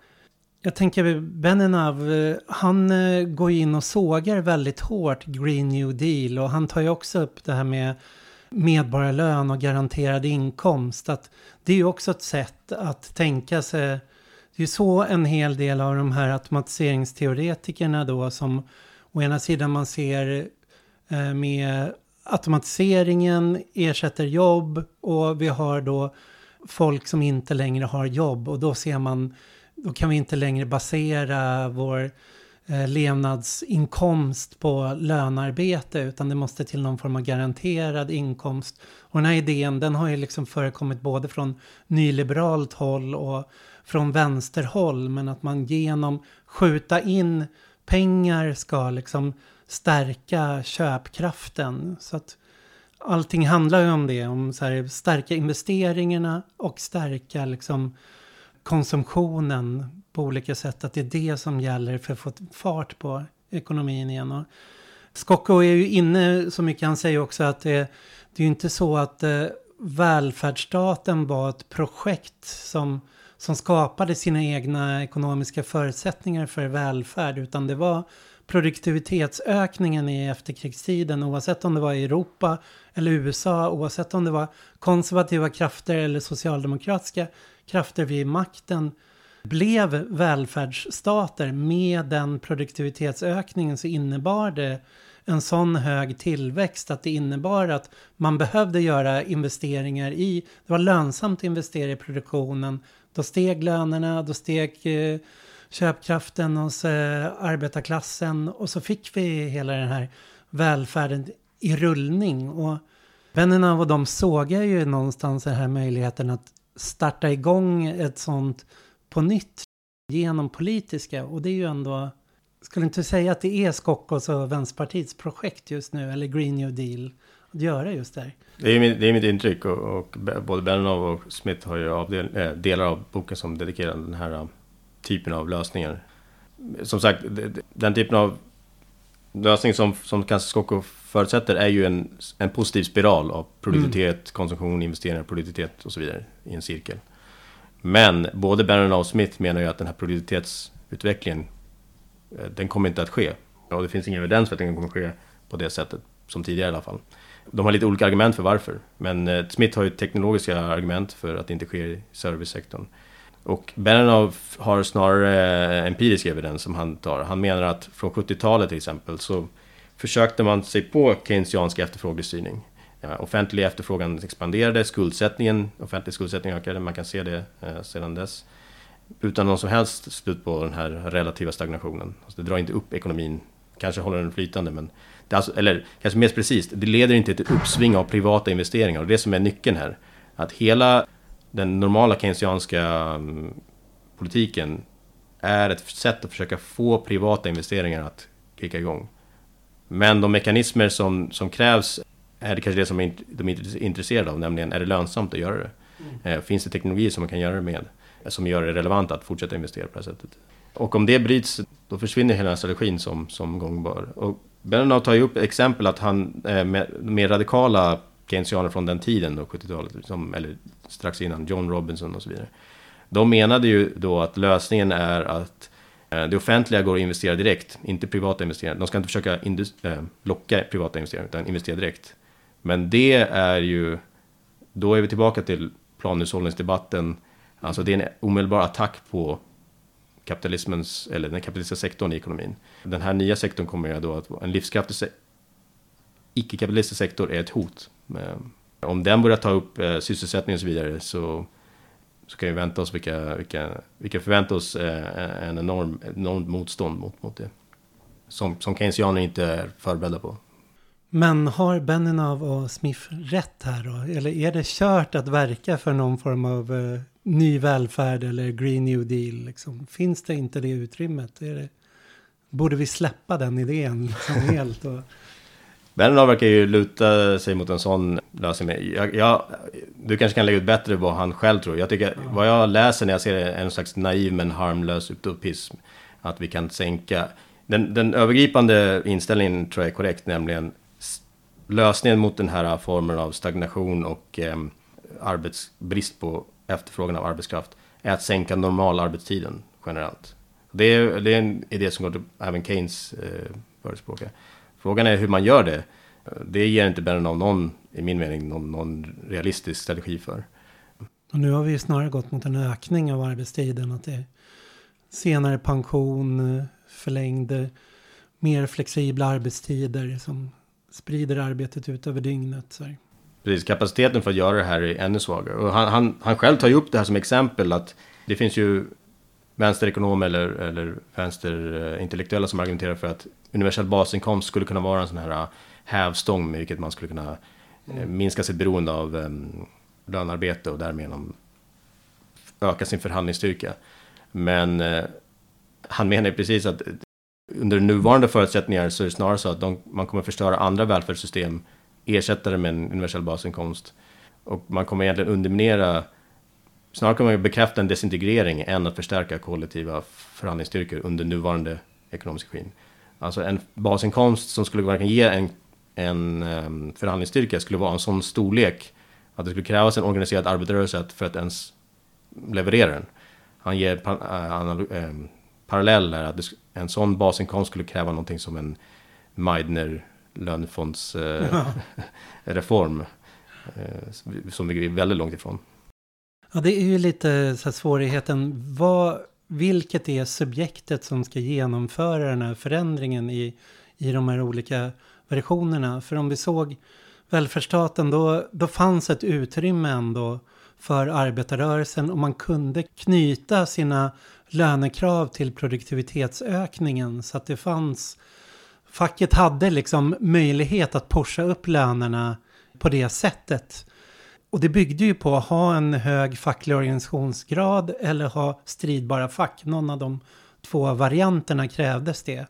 Speaker 1: Jag tänker Beninav, eh, han eh, går går in och sågar väldigt hårt Green New Deal och han tar ju också upp det här med medborgarlön och garanterad inkomst. Att det är ju också ett sätt att tänka sig det är ju så en hel del av de här automatiseringsteoretikerna då som å ena sidan man ser eh, med automatiseringen ersätter jobb och vi har då folk som inte längre har jobb och då ser man, då kan vi inte längre basera vår eh, levnadsinkomst på lönarbete utan det måste till någon form av garanterad inkomst. Och den här idén den har ju liksom förekommit både från nyliberalt håll och från vänsterhåll men att man genom skjuta in pengar ska liksom stärka köpkraften. Så att allting handlar ju om det, om så här, stärka investeringarna och stärka liksom konsumtionen på olika sätt. Att det är det som gäller för att få fart på ekonomin igen. Och Skocko är ju inne så mycket, han säger också att det, det är ju inte så att eh, välfärdsstaten var ett projekt som, som skapade sina egna ekonomiska förutsättningar för välfärd, utan det var produktivitetsökningen i efterkrigstiden, oavsett om det var i Europa eller USA, oavsett om det var konservativa krafter eller socialdemokratiska krafter vid makten, blev välfärdsstater med den produktivitetsökningen så innebar det en sån hög tillväxt att det innebar att man behövde göra investeringar i, det var lönsamt att investera i produktionen. Då steg lönerna, då steg eh, köpkraften hos eh, arbetarklassen och så fick vi hela den här välfärden i rullning. Och vännerna och de sågar ju någonstans den här möjligheten att starta igång ett sånt på nytt genom politiska. Och det är ju ändå, skulle inte säga att det är Skockos och Vänsterpartiets projekt just nu, eller Green New Deal, att göra just där.
Speaker 2: Det är, mitt, det är mitt intryck och, och både Benov och Smith har ju avdel, äh, delar av boken som dedikerar den här äh, typen av lösningar. Som sagt, den typen av lösning som, som kanske Skocko förutsätter är ju en, en positiv spiral av produktivitet, mm. konsumtion, investeringar, produktivitet och så vidare i en cirkel. Men både Bannon och Smith menar ju att den här produktivitetsutvecklingen, eh, den kommer inte att ske. Och det finns ingen evidens för att den kommer att ske på det sättet, som tidigare i alla fall. De har lite olika argument för varför. Men eh, Smith har ju teknologiska argument för att det inte sker i servicesektorn. Och Benenov har snarare eh, empirisk evidens som han tar. Han menar att från 70-talet till exempel så försökte man sig på keynesiansk efterfrågestyrning. Eh, offentlig efterfrågan expanderade, skuldsättningen, offentlig skuldsättning ökade, man kan se det eh, sedan dess. Utan någon som helst slut på den här relativa stagnationen. Alltså det drar inte upp ekonomin, kanske håller den flytande men... Alltså, eller kanske mer precis, det leder inte till ett uppsving av privata investeringar och det som är nyckeln här. Att hela den normala keynesianska mm, politiken är ett sätt att försöka få privata investeringar att kicka igång. Men de mekanismer som, som krävs är det kanske det som de är intresserade av, nämligen är det lönsamt att göra det? Mm. Finns det teknologi som man kan göra det med? Som gör det relevant att fortsätta investera på det här sättet. Och om det bryts, då försvinner hela den strategin som, som gångbar. Och Bernard tar ju upp exempel att han, med mer radikala keynesianer från den tiden, då, 70-talet, eller strax innan, John Robinson och så vidare. De menade ju då att lösningen är att eh, det offentliga går att investera direkt, inte privata investerare. De ska inte försöka äh, locka privata investerare, utan investera direkt. Men det är ju, då är vi tillbaka till planhushållningsdebatten. Alltså det är en omedelbar attack på kapitalismens, eller den kapitalistiska sektorn i ekonomin. Den här nya sektorn kommer ju då att vara en livskraftig se icke-kapitalistisk sektor är ett hot. Om den börjar ta upp eh, sysselsättning och så vidare så, så kan vi vänta oss vilka, vilka, vilka förväntar oss eh, en enorm, enormt motstånd mot, mot det. Som, som keynesianer inte är förberedda på.
Speaker 1: Men har Beninow och Smith rätt här då? Eller är det kört att verka för någon form av ny välfärd eller Green New Deal? Liksom? Finns det inte det utrymmet? Är det, borde vi släppa den idén liksom helt? Och...
Speaker 2: Beninow verkar ju luta sig mot en sån lösning. Jag, jag, du kanske kan lägga ut bättre vad han själv tror. Jag tycker, mm. vad jag läser när jag ser det är en slags naiv men harmlös utopism. Att vi kan sänka... Den, den övergripande inställningen tror jag är korrekt, nämligen lösningen mot den här formen av stagnation och eh, arbetsbrist på efterfrågan av arbetskraft är att sänka normalarbetstiden generellt. Det är, det är en idé som går till även Keynes eh, förespråkar. Frågan är hur man gör det. Det ger inte av någon, i min mening, någon, någon, realistisk strategi för.
Speaker 1: Och nu har vi snarare gått mot en ökning av arbetstiden. Att det är senare pension, förlängd, mer flexibla arbetstider som sprider arbetet ut över dygnet. Så.
Speaker 2: Precis, kapaciteten för att göra det här är ännu svagare. Och han, han, han själv tar ju upp det här som exempel att det finns ju vänsterekonomer eller, eller vänsterintellektuella som argumenterar för att universell basinkomst skulle kunna vara en sån här äh, hävstång med vilket man skulle kunna äh, minska sitt beroende av um, lönarbete och därmed öka sin förhandlingsstyrka. Men uh, han menar ju precis att under nuvarande förutsättningar så är det snarare så att de, man kommer förstöra andra välfärdssystem, ersätta det med en universell basinkomst. Och man kommer egentligen underminera, snarare kommer man bekräfta en desintegrering än att förstärka kollektiva förhandlingsstyrkor under nuvarande ekonomisk regim. Alltså en basinkomst som skulle verkligen ge en, en um, förhandlingsstyrka skulle vara en sån storlek att det skulle krävas en organiserad arbetarrörelse för att ens leverera den. Han ger pa, uh, uh, parallell här, att en sån basinkomst skulle kräva någonting som en Meidner lönefondsreform. Eh, som vi är väldigt långt ifrån.
Speaker 1: Ja, det är ju lite så svårigheten. Vad, vilket är subjektet som ska genomföra den här förändringen i, i de här olika versionerna. För om vi såg välfärdsstaten då, då fanns ett utrymme ändå för arbetarrörelsen och man kunde knyta sina lönekrav till produktivitetsökningen så att det fanns facket hade liksom möjlighet att pusha upp lönerna på det sättet. Och det byggde ju på att ha en hög facklig organisationsgrad eller ha stridbara fack. Någon av de två varianterna krävdes det.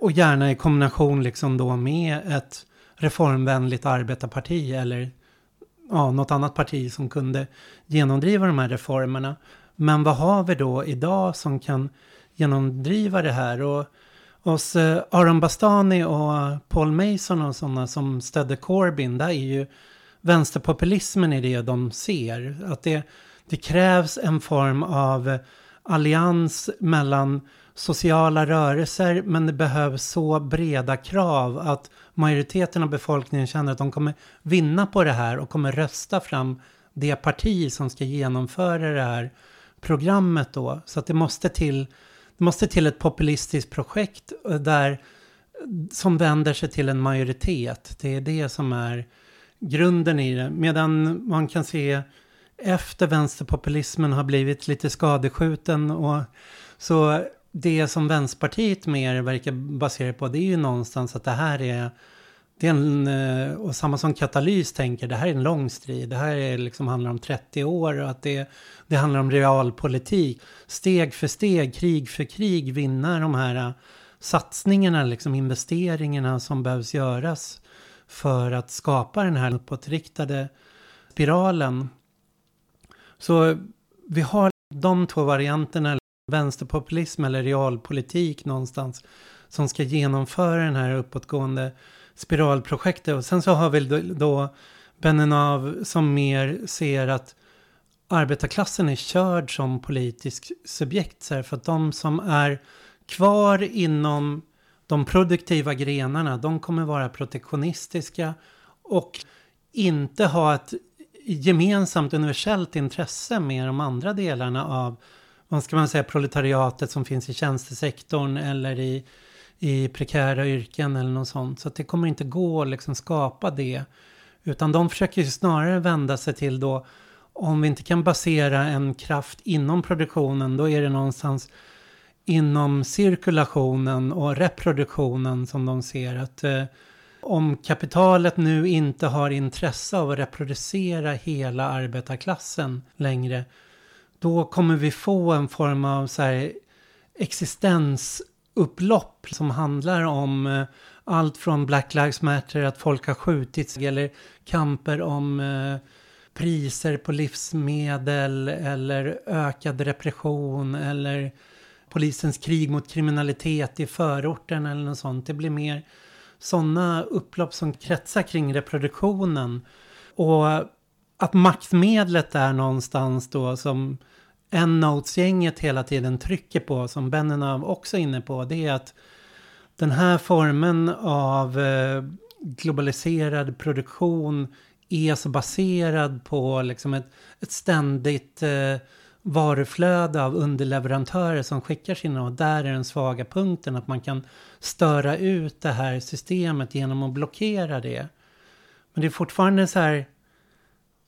Speaker 1: Och gärna i kombination liksom då med ett reformvänligt arbetarparti eller ja, något annat parti som kunde genomdriva de här reformerna. Men vad har vi då idag som kan genomdriva det här? Och hos eh, Aron Bastani och Paul Mason och sådana som stödde Corbyn, där är ju vänsterpopulismen i det de ser. Att det, det krävs en form av allians mellan sociala rörelser men det behövs så breda krav att majoriteten av befolkningen känner att de kommer vinna på det här och kommer rösta fram det parti som ska genomföra det här programmet då. Så att det måste till, det måste till ett populistiskt projekt eh, där, som vänder sig till en majoritet. Det är det som är grunden i det. Medan man kan se efter vänsterpopulismen har blivit lite skadeskjuten och så det som Vänsterpartiet mer verkar basera på det är ju någonstans att det här är det är en, eh, och samma som Katalys tänker, det här är en lång strid. Det här är liksom handlar om 30 år och att det, det handlar om realpolitik. Steg för steg, krig för krig vinna de här eh, satsningarna, liksom investeringarna som behövs göras för att skapa den här uppåtriktade spiralen. Så vi har de två varianterna, vänsterpopulism eller realpolitik någonstans, som ska genomföra den här uppåtgående spiralprojektet. Och sen så har vi då, Benenav som mer ser att arbetarklassen är körd som politisk subjekt. Så här, för att de som är kvar inom de produktiva grenarna, de kommer vara protektionistiska och inte ha ett gemensamt universellt intresse med de andra delarna av, vad ska man säga, proletariatet som finns i tjänstesektorn eller i, i prekära yrken eller något sånt. Så att det kommer inte gå att liksom skapa det. Utan de försöker snarare vända sig till då, om vi inte kan basera en kraft inom produktionen, då är det någonstans inom cirkulationen och reproduktionen som de ser att eh, om kapitalet nu inte har intresse av att reproducera hela arbetarklassen längre, då kommer vi få en form av så här existensupplopp som handlar om eh, allt från Black Lives Matter, att folk har skjutits, eller kamper om eh, priser på livsmedel eller ökad repression eller polisens krig mot kriminalitet i förorten eller något sånt. Det blir mer sådana upplopp som kretsar kring reproduktionen. Och att maktmedlet är någonstans då som en Notesgänget hela tiden trycker på, som Benenov också är inne på, det är att den här formen av eh, globaliserad produktion är så baserad på liksom ett, ett ständigt eh, varuflöde av underleverantörer som skickar sina och där är den svaga punkten att man kan störa ut det här systemet genom att blockera det. Men det är fortfarande så här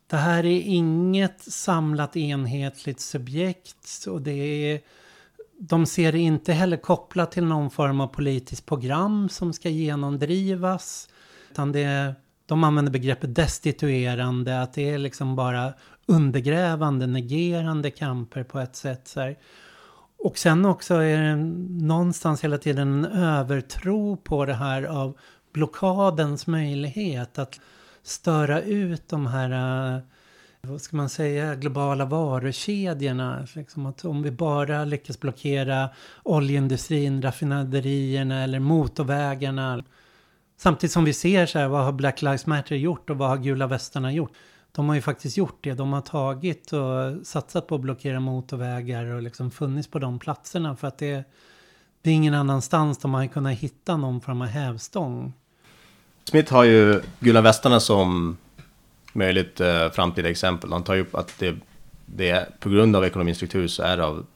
Speaker 1: det här är inget samlat enhetligt subjekt och det är de ser det inte heller kopplat till någon form av politiskt program som ska genomdrivas. Utan det, de använder begreppet destituerande, att det är liksom bara undergrävande, negerande kamper på ett sätt. Så här. Och sen också är det någonstans hela tiden en övertro på det här av blockadens möjlighet att störa ut de här, eh, vad ska man säga, globala varukedjorna. Liksom att om vi bara lyckas blockera oljeindustrin, raffinaderierna eller motorvägarna. Samtidigt som vi ser så här, vad har Black Lives Matter gjort och vad har gula västarna gjort? De har ju faktiskt gjort det. De har tagit och satsat på att blockera motorvägar och liksom funnits på de platserna för att det, det är ingen annanstans de har kunnat hitta någon form av hävstång.
Speaker 2: Smith har ju Gula Västarna som möjligt eh, framtida exempel. Han tar ju upp att det, det är, på grund av ekonomins struktur så är det av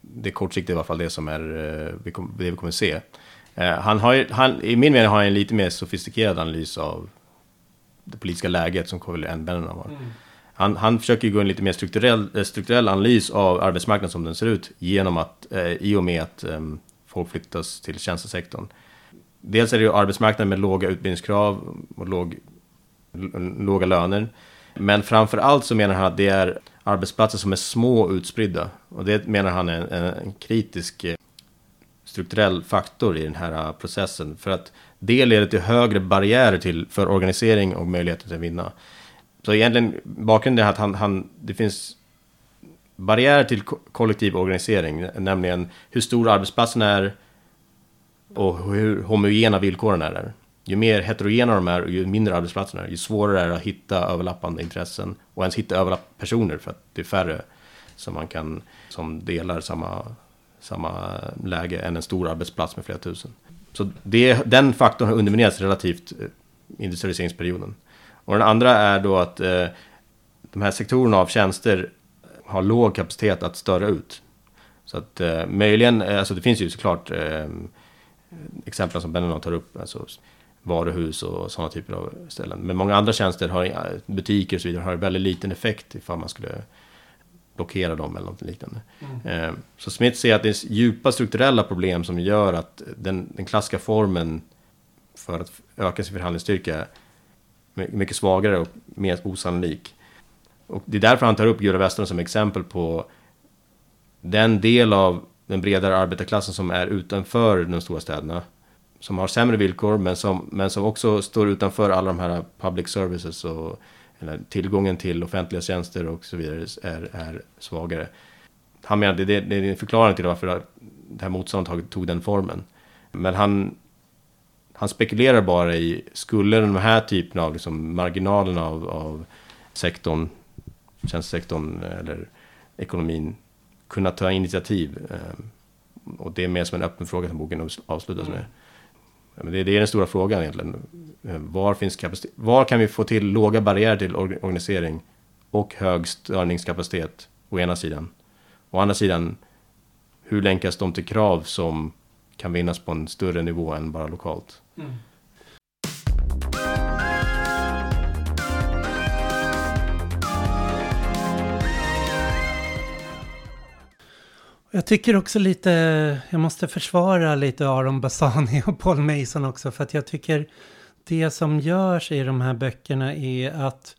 Speaker 2: det är kortsiktigt i alla fall det som är eh, det vi kommer se. Eh, han har ju, han, I min mening har han en lite mer sofistikerad analys av det politiska läget som. Benenham har. Mm. Han, han försöker gå en lite mer strukturell, eh, strukturell analys av arbetsmarknaden som den ser ut genom att, eh, i och med att eh, folk flyttas till tjänstesektorn. Dels är det ju arbetsmarknaden med låga utbildningskrav och låg, låga löner. Men framför allt så menar han att det är arbetsplatser som är små och utspridda. Och det menar han är en, en kritisk eh, strukturell faktor i den här processen. För att det leder till högre barriärer till, för organisering och möjligheter till att vinna. Så egentligen bakgrunden är att han, han, det finns barriärer till kollektiv organisering, nämligen hur stor arbetsplatsen är och hur homogena villkoren är där. Ju mer heterogena de är och ju mindre arbetsplatserna är, ju svårare är det att hitta överlappande intressen och ens hitta överlappande personer för att det är färre som man kan, som delar samma, samma läge än en stor arbetsplats med flera tusen. Så det, den faktorn har underminerats relativt eh, industrialiseringsperioden. Och den andra är då att eh, de här sektorerna av tjänster har låg kapacitet att störa ut. Så att eh, möjligen, eh, alltså det finns ju såklart eh, exempel som Benjamin tar upp, alltså varuhus och sådana typer av ställen. Men många andra tjänster, har, eh, butiker och så vidare, har väldigt liten effekt ifall man skulle blockera dem eller något liknande. Mm. Eh, så Smith ser att det är djupa strukturella problem som gör att den, den klassiska formen för att öka sin förhandlingsstyrka är mycket svagare och mer osannolik. Och det är därför han tar upp Gura Western som exempel på den del av den bredare arbetarklassen som är utanför de stora städerna. Som har sämre villkor men som, men som också står utanför alla de här public services och eller, tillgången till offentliga tjänster och så vidare är, är svagare. Han menar det, det är en förklaring till varför det här motståndet tog den formen. Men han, han spekulerar bara i, skulle de här typerna av liksom, marginalerna av, av sektorn, tjänstesektorn eller ekonomin kunna ta initiativ. Eh, och det är mer som en öppen fråga som boken avslutas med. Men det, det är den stora frågan egentligen. Eh, var, finns kapacitet, var kan vi få till låga barriärer till organisering och hög störningskapacitet å ena sidan. Å andra sidan, hur länkas de till krav som kan vinnas på en större nivå än bara lokalt? Mm.
Speaker 1: Jag tycker också lite, jag måste försvara lite Aron Bassani och Paul Mason också för att jag tycker det som görs i de här böckerna är att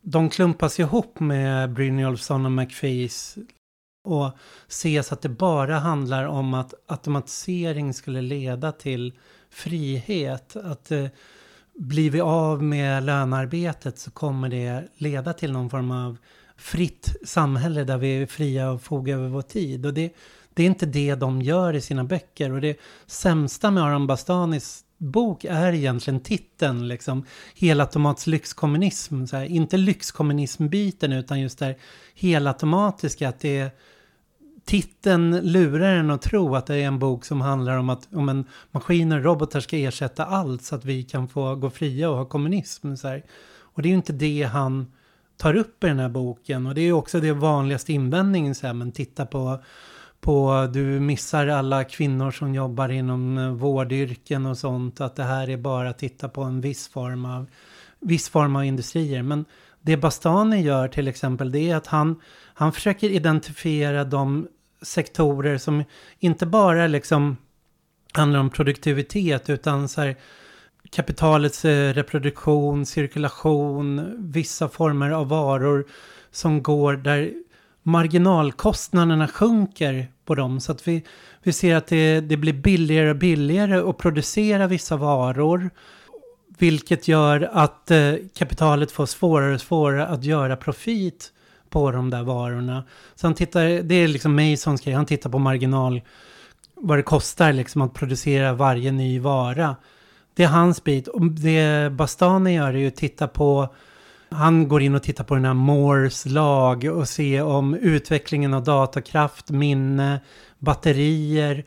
Speaker 1: de klumpas ihop med Brynjolfsson och McFees och ses att det bara handlar om att automatisering skulle leda till frihet. Att eh, blir vi av med lönearbetet så kommer det leda till någon form av fritt samhälle där vi är fria och foga över vår tid. Och det, det är inte det de gör i sina böcker. Och det sämsta med Aram Bastanis bok är egentligen titeln, liksom helautomats lyxkommunism. Så här, inte lyxkommunism-biten utan just det helautomatiska, att det är titeln lurar en att tro att det är en bok som handlar om att om en maskiner och robotar ska ersätta allt så att vi kan få gå fria och ha kommunism. Så här. Och det är ju inte det han tar upp i den här boken. Och det är ju också det vanligaste invändningen, så här, men titta på, på, du missar alla kvinnor som jobbar inom eh, vårdyrken och sånt, att det här är bara att titta på en viss form av, viss form av industrier. Men det Bastani gör till exempel, det är att han, han försöker identifiera de sektorer som inte bara liksom handlar om produktivitet, utan så här, kapitalets eh, reproduktion, cirkulation, vissa former av varor som går där marginalkostnaderna sjunker på dem. Så att vi, vi ser att det, det blir billigare och billigare att producera vissa varor. Vilket gör att eh, kapitalet får svårare och svårare att göra profit på de där varorna. Så han tittar, det är liksom Masons grej, han tittar på marginal, vad det kostar liksom att producera varje ny vara. Det är hans bit. Och det Bastani gör är ju att titta på han går in och tittar på den här Moores lag och ser om utvecklingen av datakraft, minne, batterier.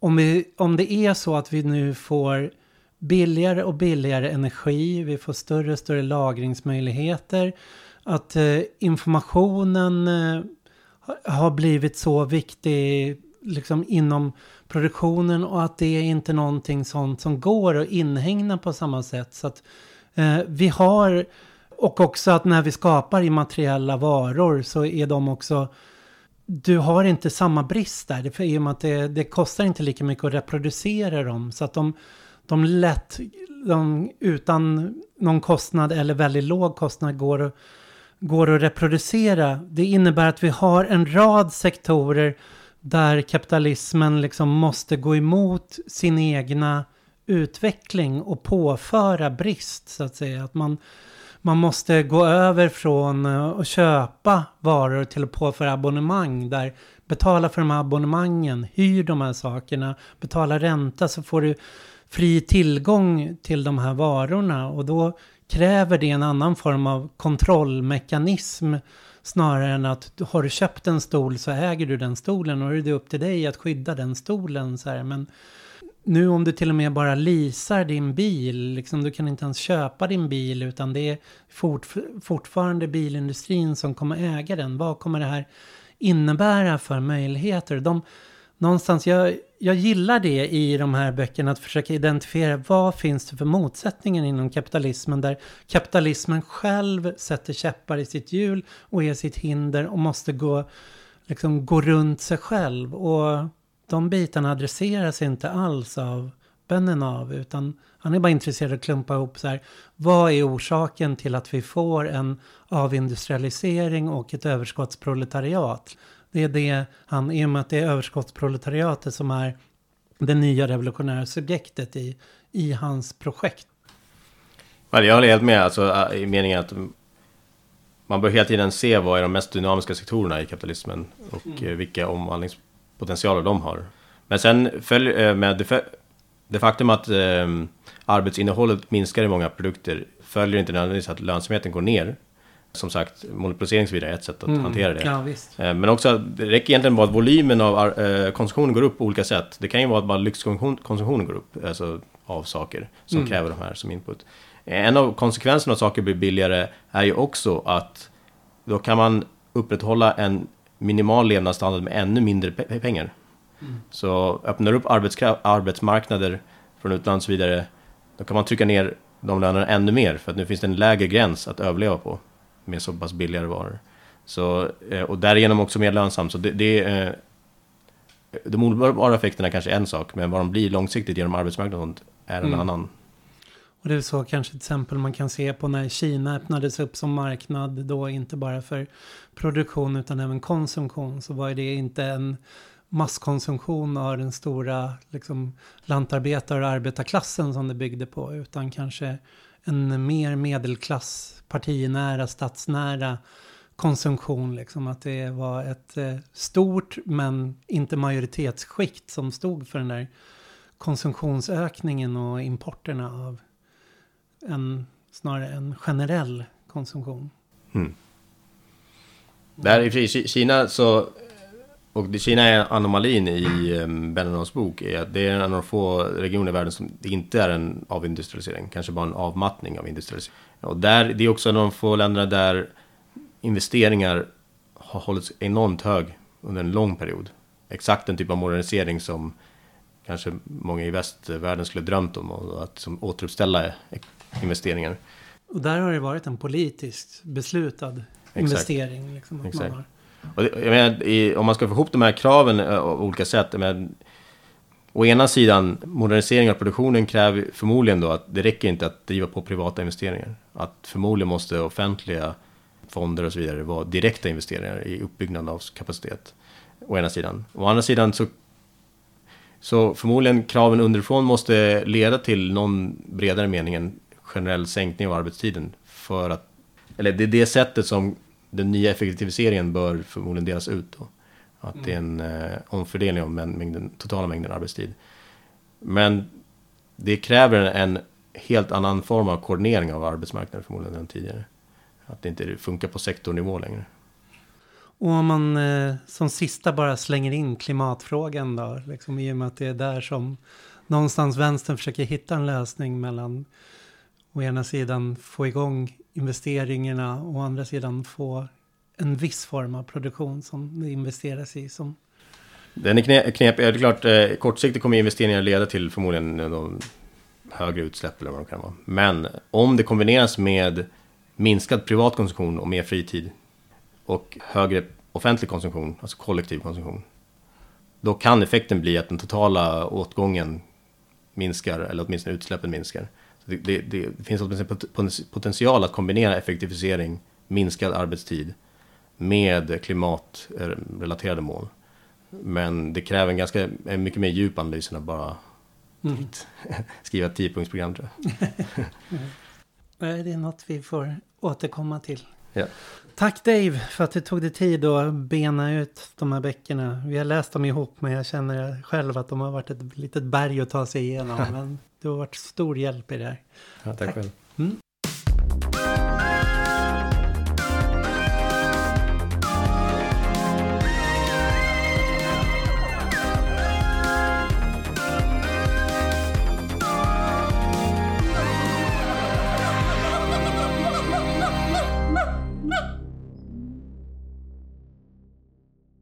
Speaker 1: Om, vi, om det är så att vi nu får billigare och billigare energi, vi får större och större lagringsmöjligheter, att eh, informationen eh, har blivit så viktig liksom inom produktionen och att det är inte någonting sånt som går att inhägna på samma sätt. Så att eh, vi har, och också att när vi skapar immateriella varor så är de också du har inte samma brist där. För I och med att det, det kostar inte lika mycket att reproducera dem. Så att de, de lätt, de, utan någon kostnad eller väldigt låg kostnad går att, går att reproducera. Det innebär att vi har en rad sektorer där kapitalismen liksom måste gå emot sin egna utveckling och påföra brist så att säga. Att man, man måste gå över från eh, att köpa varor till att påföra abonnemang där betala för de här abonnemangen, hyr de här sakerna, betala ränta så får du fri tillgång till de här varorna och då kräver det en annan form av kontrollmekanism snarare än att har du köpt en stol så äger du den stolen och är det upp till dig att skydda den stolen. Så här. Men nu om du till och med bara leasar din bil, liksom, du kan inte ens köpa din bil utan det är fort, fortfarande bilindustrin som kommer äga den. Vad kommer det här innebära för möjligheter? De, någonstans, jag, jag gillar det i de här böckerna, att försöka identifiera vad finns det för motsättningar inom kapitalismen där kapitalismen själv sätter käppar i sitt hjul och är sitt hinder och måste gå, liksom, gå runt sig själv. Och de bitarna adresseras inte alls av Benenav utan han är bara intresserad av att klumpa ihop så här. Vad är orsaken till att vi får en avindustrialisering och ett överskottsproletariat? Det är det han, i och med att det är överskottsproletariatet som är det nya revolutionära subjektet i, i hans projekt.
Speaker 2: Jag håller helt med, alltså, i meningen att man bör hela tiden se vad är de mest dynamiska sektorerna i kapitalismen och mm. Eh, vilka omvandlingspotentialer de har. Men sen följer eh, med det, det faktum att eh, arbetsinnehållet minskar i många produkter följer inte nödvändigtvis att lönsamheten går ner som sagt, monopolisering och så vidare är ett sätt att mm. hantera det.
Speaker 1: Ja,
Speaker 2: eh, Men också, det räcker egentligen bara att volymen av eh, konsumtionen går upp på olika sätt. Det kan ju vara att bara lyxkonsumtionen går upp, alltså av saker som mm. kräver de här som input. En av konsekvenserna av att saker blir billigare är ju också att då kan man upprätthålla en minimal levnadsstandard med ännu mindre pe pengar. Mm. Så öppnar upp arbetsmarknader från utlandet och så vidare, då kan man trycka ner de lönerna ännu mer för att nu finns det en lägre gräns att överleva på med så pass billigare varor. Så, eh, och därigenom också mer lönsamt. Så det, det, eh, de omedelbara effekterna är kanske en sak, men vad de blir långsiktigt genom arbetsmarknaden är en mm. annan.
Speaker 1: Och det är så kanske till exempel man kan se på när Kina öppnades upp som marknad, då inte bara för produktion utan även konsumtion, så var det inte en masskonsumtion av den stora liksom, lantarbetar och arbetarklassen som det byggde på, utan kanske en mer medelklass, partinära, stadsnära konsumtion. Liksom. Att det var ett eh, stort men inte majoritetsskikt som stod för den där konsumtionsökningen och importerna av en, snarare en generell konsumtion. Mm.
Speaker 2: Där i Kina så och Kina är anomalin i um, Benenons bok. Är att det är en av de få regioner i världen som det inte är en avindustrialisering. Kanske bara en avmattning av industrialisering. Och där, det är också en av de få länderna där investeringar har hållits enormt hög under en lång period. Exakt den typ av modernisering som kanske många i västvärlden skulle drömt om. Och att som återuppställa investeringar.
Speaker 1: Och där har det varit en politiskt beslutad Exakt. investering. Liksom,
Speaker 2: Exakt. Och det, jag menar, i, om man ska få ihop de här kraven på av olika sätt. Men, å ena sidan, modernisering av produktionen kräver förmodligen då att det räcker inte att driva på privata investeringar. Att förmodligen måste offentliga fonder och så vidare vara direkta investeringar i uppbyggnad av kapacitet. Å ena sidan. Å andra sidan så, så förmodligen kraven underifrån måste leda till någon bredare mening än generell sänkning av arbetstiden. För att, eller det är det sättet som den nya effektiviseringen bör förmodligen delas ut då. Att mm. det är en eh, omfördelning av mängden, totala mängden arbetstid. Men det kräver en helt annan form av koordinering av arbetsmarknaden förmodligen än tidigare. Att det inte funkar på sektornivå längre.
Speaker 1: Och om man eh, som sista bara slänger in klimatfrågan då, liksom i och med att det är där som någonstans vänstern försöker hitta en lösning mellan å ena sidan få igång investeringarna och å andra sidan få en viss form av produktion som det investeras i. Som
Speaker 2: Den är knep, knepig. Det är klart, eh, kortsiktigt kommer investeringar leda till förmodligen eh, högre utsläpp eller vad det kan vara. Men om det kombineras med minskad privat konsumtion och mer fritid och högre offentlig konsumtion, alltså kollektiv konsumtion, då kan effekten bli att den totala åtgången minskar, eller åtminstone utsläppen minskar. Det, det, det finns åtminstone potential att kombinera effektivisering, minskad arbetstid med klimatrelaterade mål. Men det kräver en ganska en mycket mer djup analys än att bara mm. skriva ett tiopunktsprogram tror jag.
Speaker 1: det är något vi får återkomma till.
Speaker 2: Ja.
Speaker 1: Tack Dave för att du tog dig tid att bena ut de här böckerna. Vi har läst dem ihop men jag känner själv att de har varit ett litet berg att ta sig igenom. men du har varit stor hjälp i det här.
Speaker 2: Ja, tack, tack. själv.
Speaker 1: Mm.